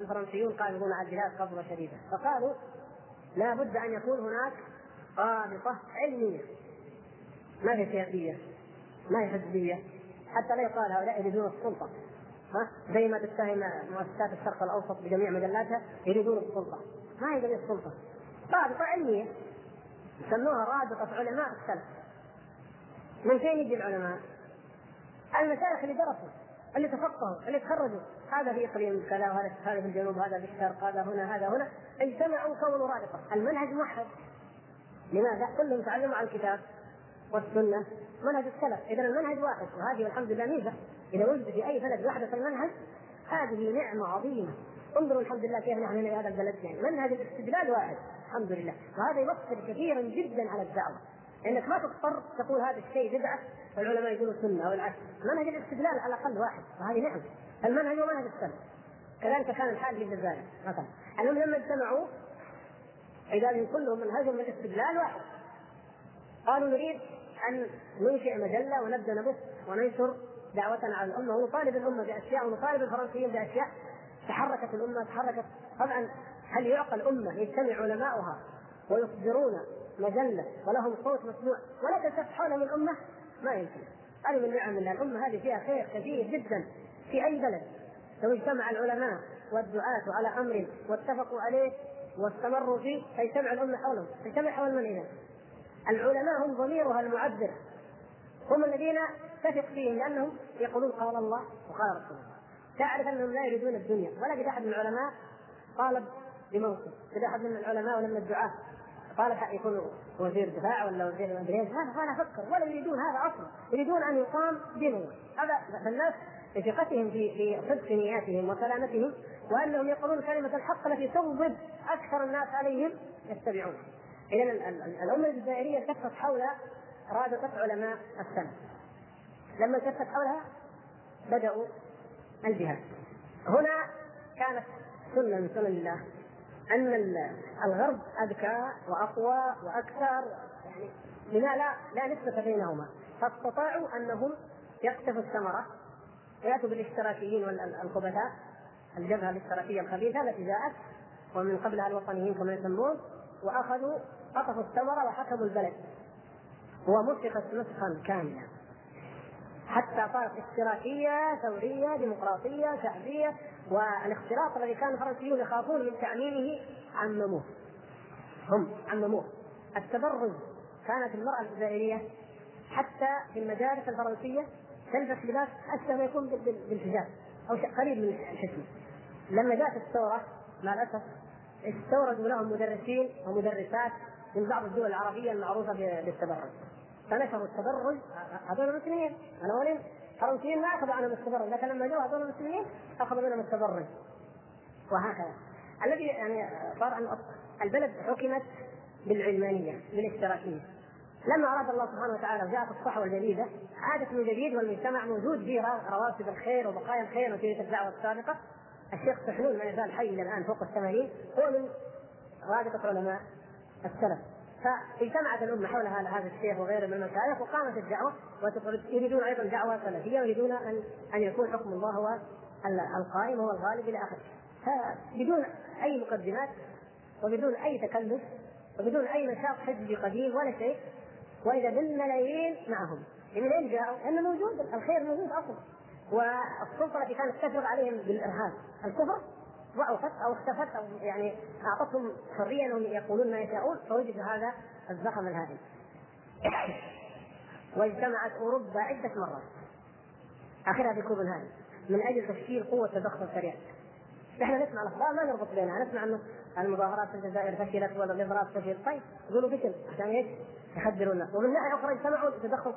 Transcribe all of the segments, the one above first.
الفرنسيون قابضون على الجهاد قبضة شديدة. فقالوا لا بد أن يكون هناك رابطه علمية. ما هي سياسية؟ ما هي حزبية؟ حتى لا يقال هؤلاء يريدون السلطة. ها؟ زي ما تتهم مؤسسات الشرق الأوسط بجميع مجلاتها يريدون السلطة. ما هي السلطة؟ رابطه علمية. يسموها رابطة علماء السلف. من فين يجي العلماء؟ المشايخ اللي درسوا. اللي تفقهوا اللي تخرجوا. هذا في اقليم كذا وهذا هذا في الجنوب هذا في الشرق هذا هنا هذا هنا. اجتمعوا كونوا رابطة. المنهج موحد. لماذا؟ كلهم تعلموا على الكتاب والسنة منهج السلف. إذا المنهج واحد وهذه والحمد لله ميزة. إذا وجد في أي بلد وحده المنهج هذه نعمة عظيمة. انظروا الحمد لله كيف نحن في هذا البلد. يعني منهج الاستدلال واحد الحمد لله. وهذا يؤثر كثيرا جدا على الدعوة. إنك ما تضطر تقول هذا الشيء بدعة والعلماء يقولوا سنة أو العكس. منهج الاستدلال على الأقل واحد وهذه نعمه المنهج هو منهج السلف كذلك كان الحال في الجزائر مثلا. المهم لما اجتمعوا عبادهم كلهم منهجهم الاستدلال واحد. قالوا نريد أن ننشئ مجلة ونبدأ نبث وننشر دعوتنا على الأمة. ونطالب الأمة بأشياء ونطالب الفرنسيين بأشياء. تحركت الأمة تحركت. طبعا هل يعقل أمة يجتمع علماؤها ويصدرون مجله ولهم صوت مسموع ولا تلتف حولهم الامه ما يمكن. هذه من نعم الله الأمة هذه فيها خير كثير جدا في أي بلد. لو اجتمع العلماء والدعاة على أمر واتفقوا عليه واستمروا فيه فيجتمع الأمة حولهم تجتمع حول من اذا؟ العلماء هم ضميرها المعبر. هم الذين تثق فيهم لأنهم يقولون قال الله وقال رسول الله. تعرف أنهم لا يريدون الدنيا. ولا قد أحد من العلماء طالب بموته قد أحد من العلماء ولا من الدعاة طالب يكون وزير دفاع ولا وزير مدري إيش هذا ولا أفكر ولا يريدون هذا أصلا. يريدون أن يقام دين الله هذا فالناس بثقتهم في في صدق نياتهم وسلامتهم وأنهم يقولون كلمة الحق التي تغضب أكثر الناس عليهم يتبعون. اذا الأمة الجزائرية التفت حول رابطة علماء السنة. لما التفت حولها بدأوا الجهاد. هنا كانت سنة من سنن الله. أن الغرب أذكى وأقوى وأكثر يعني لما لا لا نسبة بينهما. فاستطاعوا أنهم يقتفوا الثمرة ويأتوا بالاشتراكيين والخبثاء الجبهة الاشتراكية الخبيثة التي جاءت ومن قبلها الوطنيين كما يسمون وأخذوا قطفوا الثمرة وحكموا البلد. ومسخت مسخا كاملا حتى صارت اشتراكية ثورية ديمقراطية شعبية والاختلاط الذي كان الفرنسيون يخافون من تعميمه عمموه هم عمموه التبرج كانت المرأة الجزائريه حتى في المدارس الفرنسية تلبس لباس اشبه ما يكون بالحجاب أو قريب من الحكمه لما جاءت الثورة مع الأسف استوردوا لهم مدرسين ومدرسات من بعض الدول العربية المعروفة بالتبرج فنشروا التبرج هذول المسلمين. الاولين الفرنسيين ما اخذوا عنهم التبرج لكن لما جاءوا هذول المسلمين أخذوا منهم التبرج وهكذا. الذي يعني صار أن البلد حكمت بالعلمانية بالاشتراكية. لما أراد الله سبحانه وتعالى جاءت الصحوة الجديدة عادت من جديد والمجتمع موجود فيه رواسب الخير وبقايا الخير وتلك الدعوة السابقة. الشيخ سحنون ما يزال حي إلى الآن فوق الثمانين هو من رابطة علماء السلف. فاجتمعت الأمة حول هذا الشيخ وغيره من المشايخ وقامت الدعوة يريدون أيضا دعوة سلفية ويريدون ان أن يكون حكم الله هو القائم هو الغالب إلى آخره. فبدون أي مقدمات وبدون أي تكلف وبدون أي نشاط حزبي قديم ولا شيء وإذا بالملايين معهم. من اين جاءوا؟ لأنه موجود الخير موجود أصلا. والسلطة التي كانت تفرض عليهم بالإرهاب الكفر ضعفت أو اختفت أو يعني أعطتهم حرية أنهم يقولون ما يشاءون فوجد هذا الزخم الهائل واجتمعت أوروبا عدة مرات آخرها في كوبنهاجن من أجل تشكيل قوة تدخل سريع إحنا نسمع الأخبار ما نربط بينها نسمع انه المظاهرات في الجزائر فشلت ولا الاضراب فشل طيب يقولوا فشل عشان إيش؟ يخدروا الناس ومن ناحية أخرى اجتمعوا تدخل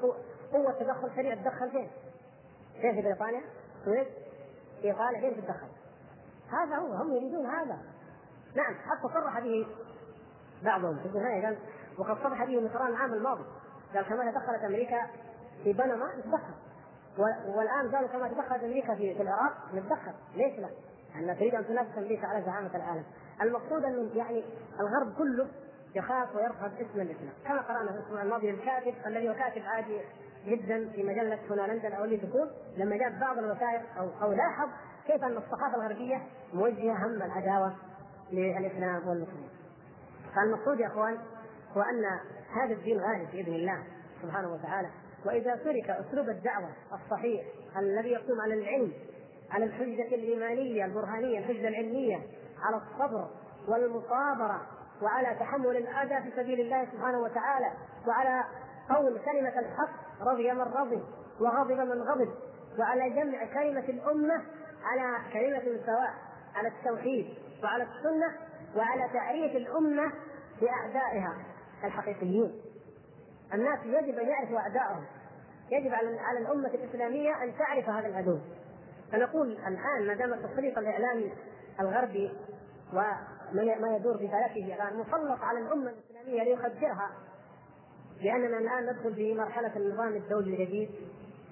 قوة تدخل سريع تدخل فين؟ فين في بريطانيا؟ السويد؟ إيطاليا فين تتدخل؟ هذا هو هم يريدون هذا. نعم حتى صرح به بعضهم. في النهاية قال وقد صرح به مصران العام الماضي. قال كما تدخلت أمريكا في بنما نتدخل والآن قالوا كما دخلت أمريكا في, العراق نتدخل ليش لا؟ لأن تريد أن تنافس أمريكا على زعامة العالم. المقصود أن يعني الغرب كله يخاف ويرفض اسم الإسلام. كما قرأنا في الأسبوع الماضي الكاتب الذي هو كاتب عادي جدا في مجلة هنا لندن أو اللي لما جاء بعض الوثائق أو أو لاحظ كيف أن الثقافة الغربية موجهة هم العداوة للإسلام والمسلمين. فالمقصود يا أخوان هو أن هذا الدين غالب بإذن الله سبحانه وتعالى وإذا ترك أسلوب الدعوة الصحيح الذي يقوم على العلم على الحجة الإيمانية البرهانية الحجة العلمية على الصبر والمصابرة وعلى تحمل الاذى في سبيل الله سبحانه وتعالى وعلى قول كلمة الحق رضي من رضي وغضب من غضب وعلى جمع كلمة الأمة على كلمة سواء على التوحيد وعلى السنة وعلى تعريف الأمة بأعدائها الحقيقيين. الناس يجب أن يعرفوا أعدائهم. يجب على على الأمة الإسلامية أن تعرف هذا العدو. فنقول الآن ما دام التسليط الإعلامي الغربي وما يدور في فلكه الان مسلط على الأمة الإسلامية ليخدرها لأننا الآن ندخل في مرحلة النظام الدولي الجديد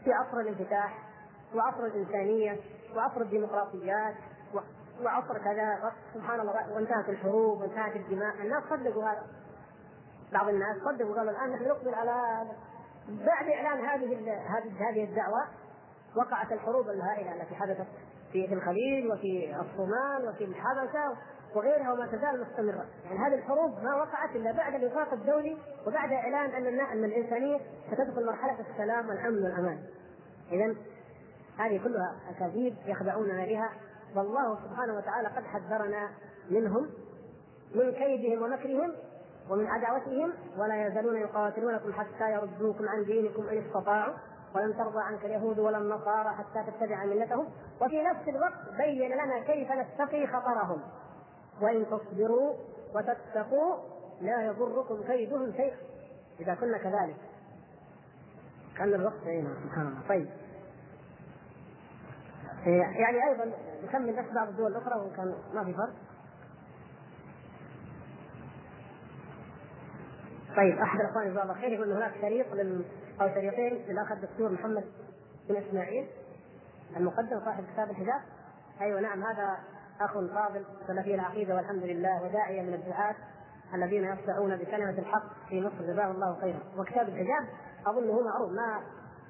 في عصر الانفتاح. وعصر الانسانيه وعصر الديمقراطيات وعصر كذا سبحان الله وانتهت الحروب وانتهت الدماء. الناس صدقوا هذا. بعض الناس صدقوا قالوا الآن نحن نقبل على بعد إعلان هذه هذه هذه الدعوة وقعت الحروب الهائلة التي حدثت في الخليج وفي الصومال وفي الحبشة وغيرها وما تزال مستمرة، يعني هذه الحروب ما وقعت إلا بعد الوفاق الدولي وبعد إعلان ان أن الإنسانية ستدخل مرحلة السلام والأمن والأمان. اذا هذه كلها أكاذيب يخدعوننا بها. والله سبحانه وتعالى قد حذرنا منهم من كيدهم ومكرهم ومن عداوتهم ولا يزالون يقاتلونكم حتى يردوكم عن دينكم إن استطاعوا. ولن ترضى عنك اليهود ولا النصارى حتى تتبع ملتهم. وفي نفس الوقت بين لنا كيف نتقي خطرهم. وإن تصبروا وتتقوا لا يضركم كيدهم شيئا. إذا كنا كذلك. كان الوقت هنا سبحان الله. طيب. يعني أيضا نكمل بس بعض الدول الأخرى وكان ما في فرق. طيب أحد الأخوان جزاه الله خير يقول هناك شريط لل... أو شريطين للاخ الدكتور محمد بن إسماعيل المقدم صاحب كتاب الحجاب. أيوه نعم هذا أخ فاضل سلفي العقيدة والحمد لله وداعية من الدعاة الذين يصدعون بكلمة الحق في مصر. جزاه الله خيرا. وكتاب الحجاب أظنه معروف ما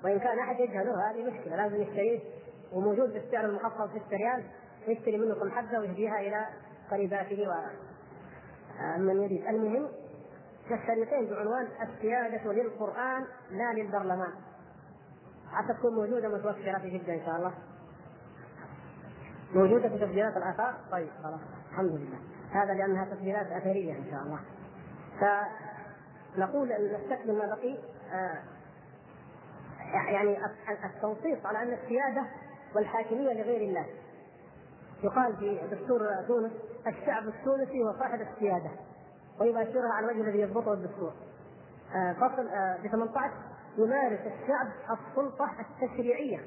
وإن كان أحد يجهله هذه مشكلة لازم يشتريه وموجود بالسعر المخفض 6 ريال يشتري منكم حبة ويهديها إلى قريباته ومن يريد. المهم كالشريطين بعنوان السيادة للقرآن لا للبرلمان. حتى تكون موجودة متوفرة في جدة إن شاء الله. موجودة في تسجيلات الآثار؟ طيب خلاص. الحمد لله. هذا لأنها تسجيلات أثرية إن شاء الله. فنقول نستكمل ما بقي. آه يعني التنصيص على أن السيادة والحاكمية لغير الله يقال في دستور تونس الشعب التونسي هو صاحب السيادة ويباشرها على الوجه الذي يضبطه الدستور. آه فصل آه في 18 يمارس الشعب السلطة التشريعية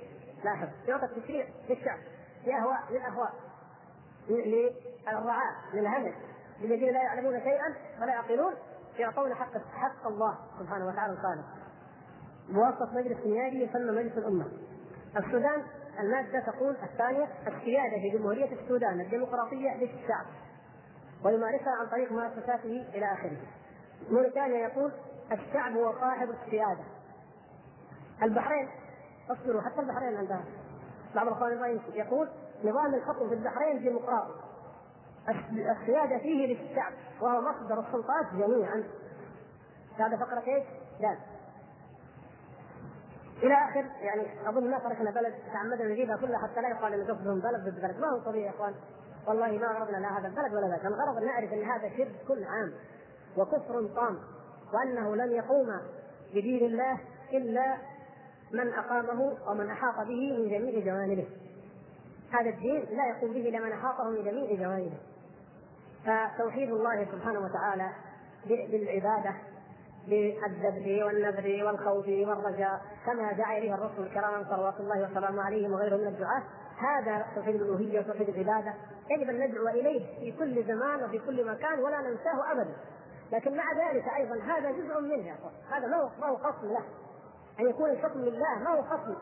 لاحظ يعطى التشريع للشعب لأهواء للأهواء للرعاة للهمج للذين لا يعلمون شيئا ولا يعقلون يعطون حق حق الله سبحانه وتعالى الخالق بواسطة مجلس نيابي يسمى مجلس الأمة. السودان المادة تقول الثانية السيادة في جمهورية السودان الديمقراطية للشعب ويمارسها عن طريق مؤسساته إلى آخره. موريتانيا يقول الشعب هو صاحب السيادة. البحرين اصبروا حتى البحرين عندها بعض الأخوان يقول نظام الحكم في البحرين ديمقراطي السيادة فيه للشعب وهو مصدر السلطات جميعا هذا فقرة إيش؟ لا إلى آخر يعني أظن ما تركنا بلد تعمدنا نجيبها كلها حتى لا يقال ان قصدهم بلد ضد بلد. ما هو طبيعي يا إخوان. والله ما غرضنا لا هذا البلد ولا ذاك. الغرض أن نعرف إن هذا شرك كل عام. وكفر طام وأنه لن يقوم بدين الله إلا من أقامه ومن أحاط به من جميع جوانبه. هذا الدين لا يقوم به إلا من أحاطه من جميع جوانبه. فتوحيد الله سبحانه وتعالى بالعبادة بالذبح والنذر والخوف والرجاء. كما دعا اليه الرسل الكرام صلوات الله وسلامه عليهم وغيرهم من الدعاة هذا توحيد الألوهية وتوحيد العبادة. يجب أن ندعو إليه في كل زمان وفي كل مكان ولا ننساه ابدا. لكن مع ذلك أيضا هذا جزء منه هذا ما هو ما هو خصم له. أن يكون الحكم لله ما هو خصم.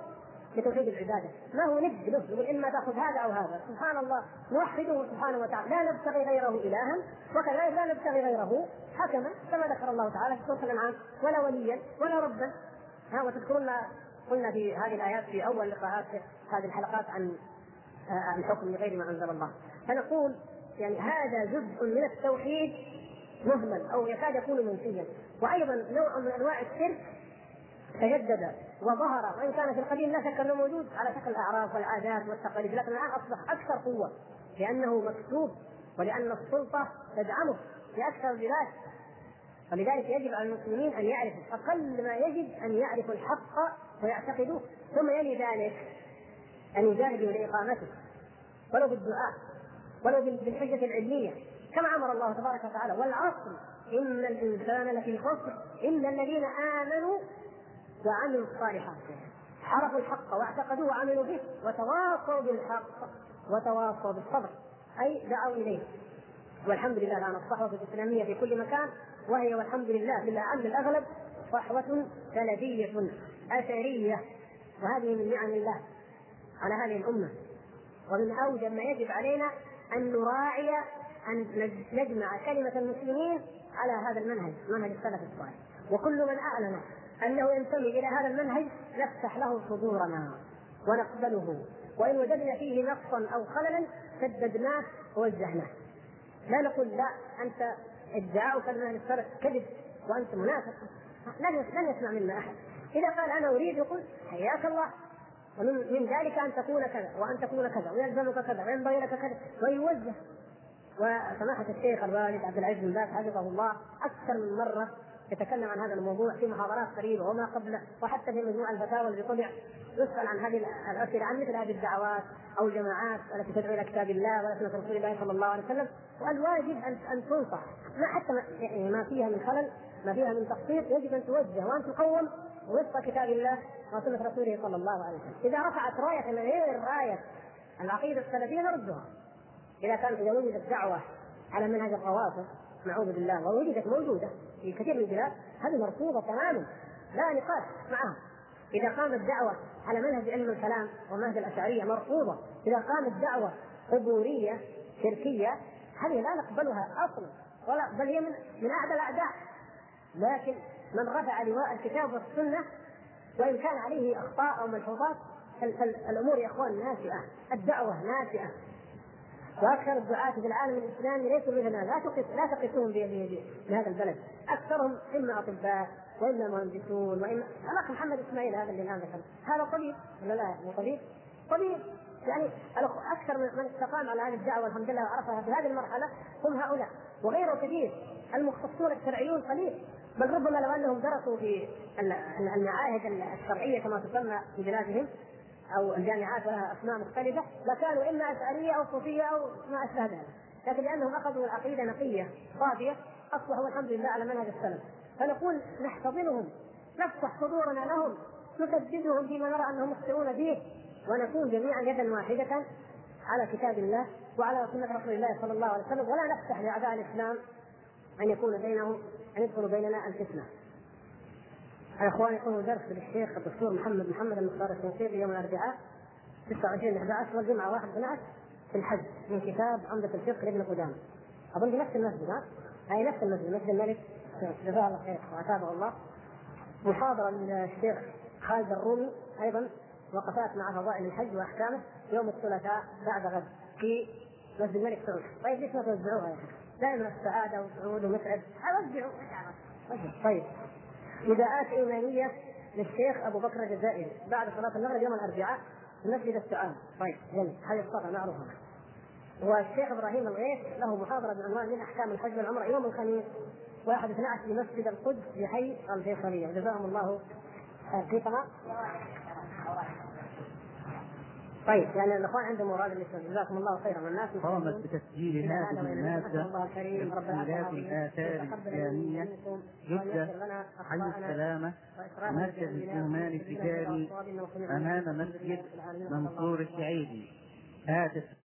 لتوحيد العبادة. ما هو ند له يقول إما تأخذ هذا أو هذا. سبحان الله نوحده سبحانه وتعالى. لا نبتغي غيره إلها. وكذلك لا نبتغي غيره حكما كما ذكر الله تعالى في سورة الأنعام. ولا وليا ولا ربا. ها وتذكرون قلنا في هذه الآيات في أول لقاءات هذه الحلقات عن آه، الحكم لغير ما أنزل الله. فنقول يعني هذا جزء من التوحيد مهمل أو يكاد يكون منسيا وأيضا نوع من أنواع الشرك تجدد وظهر وإن كان في القديم لا شك أنه موجود على شكل الأعراف والعادات والتقاليد لكن الآن أصبح أكثر قوة لأنه مكتوب ولأن السلطة تدعمه في أكثر البلاد. ولذلك يجب على المسلمين أن يعرفوا أقل ما يجب أن يعرفوا الحق ويعتقدوه ثم يلي ذلك أن يجاهدوا لإقامته. ولو بالدعاء ولو بالحجة العلمية كما أمر الله تبارك وتعالى والعصر إن الإنسان لفي خسر الا الذين آمنوا وعملوا الصالحات. عرفوا الحق واعتقدوه وعملوا به وتواصوا بالحق وتواصوا بالصبر. أي دعوا إليه. والحمد لله الان الصحوة الإسلامية في كل مكان وهي والحمد لله للأعم الأغلب صحوة سلفية أثرية. وهذه من نعم الله على هذه الأمة. ومن أوجب ما يجب علينا أن نراعي أن نجمع كلمة المسلمين على هذا المنهج منهج السلف الصالح. وكل من أعلن أنه ينتمي إلى هذا المنهج نفتح له صدورنا ونقبله. وإن وجدنا فيه نقصا أو خللا سددناه ووجهناه. لا نقول لا أنت ادعاؤك من السلف كذب وأنت منافق. لن لن يسمع منا أحد. إذا قال أنا اريد يقول حياك الله. ومن من ذلك أن تكون كذا وأن تكون كذا ويلزمك كذا وينبغي لك كذا ويوجه. وسماحة الشيخ الوالد عبد العزيز بن باز حفظه الله أكثر من مرة يتكلم عن هذا الموضوع في محاضرات قريبة وما قبله وحتى في مجموع الفتاوى الذي طبع يسأل عن هذه الأسئلة عن مثل هذه الدعوات أو الجماعات التي تدعو إلى كتاب الله وسنة رسول الله صلى الله عليه وسلم. والواجب أن أن تنصح. ما حتى ما يعني فيها من خلل ما فيها من تقصير يجب أن توجه وأن تقوم وفق كتاب الله وسنة رسوله صلى الله عليه وسلم. إذا رفعت راية من غير راية العقيدة السلفية نردها. إذا كان إذا وجدت دعوة على منهج الروافض نعوذ بالله ووجدت موجودة في كثير من البلاد هذه مرفوضة تماما لا نقاش معها. إذا قامت دعوة على منهج علم الكلام ومنهج الأشعرية مرفوضة إذا قامت دعوة قبورية شركية هذه لا نقبلها أصلا ولا بل هي من من أعدى الأعداء. لكن من رفع لواء الكتاب والسنة وإن كان عليه أخطاء أو ملحوظات فالأمور يا إخوان ناشئة الدعوة ناشئة وأكثر الدعاة في العالم الإسلامي ليسوا مثلنا لا تقيس لا تقيسوهم بهذا البلد. أكثرهم إما أطباء وإما مهندسون واما الاخ محمد إسماعيل هذا اللي الآن ذكر هذا طبيب ولا لا مو طبيب؟ طبيب. يعني أكثر من استقام على هذه الدعوة الحمد لله وعرفها في هذه المرحلة هم هؤلاء. وغيره كثير. المختصون الشرعيون قليل. بل ربما لو أنهم درسوا في المعاهد الشرعية كما تسمى في بلادهم أو الجامعات لها اسماء مختلفة لكانوا إما اشعريه أو صوفية أو ما أشبه ذلك. لكن لأنهم أخذوا العقيدة نقية صافية أصبحوا الحمد لله على منهج السلف. فنقول نحتضنهم نفتح صدورنا لهم نسددهم فيما نرى أنهم يخطئون فيه ونكون جميعا يدا واحدة على كتاب الله وعلى سنة رسول الله صلى الله عليه وسلم. ولا نفتح لأعداء الإسلام أن يكون بينهم أن يدخلوا بيننا الفتنة. يا إخواني يكون درس للشيخ الدكتور محمد محمد المختار الشنقيطي يوم الأربعاء 29 11 والجمعة 1 12 في الحج من كتاب عمدة الفقه لابن قدامة. أظن في نفس المسجد ها؟ أي نفس المسجد مسجد الملك. جزاه الله خير واتابه الله. محاضرة من الشيخ خالد الرومي أيضا وقفات مع فضائل الحج وأحكامه يوم الثلاثاء بعد غد في مسجد الملك سعود. طيب ليش ما توزعوها يا أخي؟ دائما السعادة وسعود ومتعب اوزعوا طيب. نداءات إيمانية للشيخ أبو بكر الجزائري بعد صلاة المغرب يوم الأربعاء في مسجد السعاد. طيب جميل هذه الصفحه معروفه والشيخ إبراهيم الغيث له محاضرة بعنوان من أحكام الحج والعمرة يوم الخميس 1 12 في مسجد القدس في حي الفيصلية. جزاهم الله في قناه طيب يعني الإخوان عندهم مراد الاستاذ جزاكم الله خيرا. والناس قامت بتسجيل هذه الماده تسجيلات الآثار الإسلامية. جده حي السلامة. مركز الاهمال التجاري أمام مسجد منصور الشعيبي. هاتف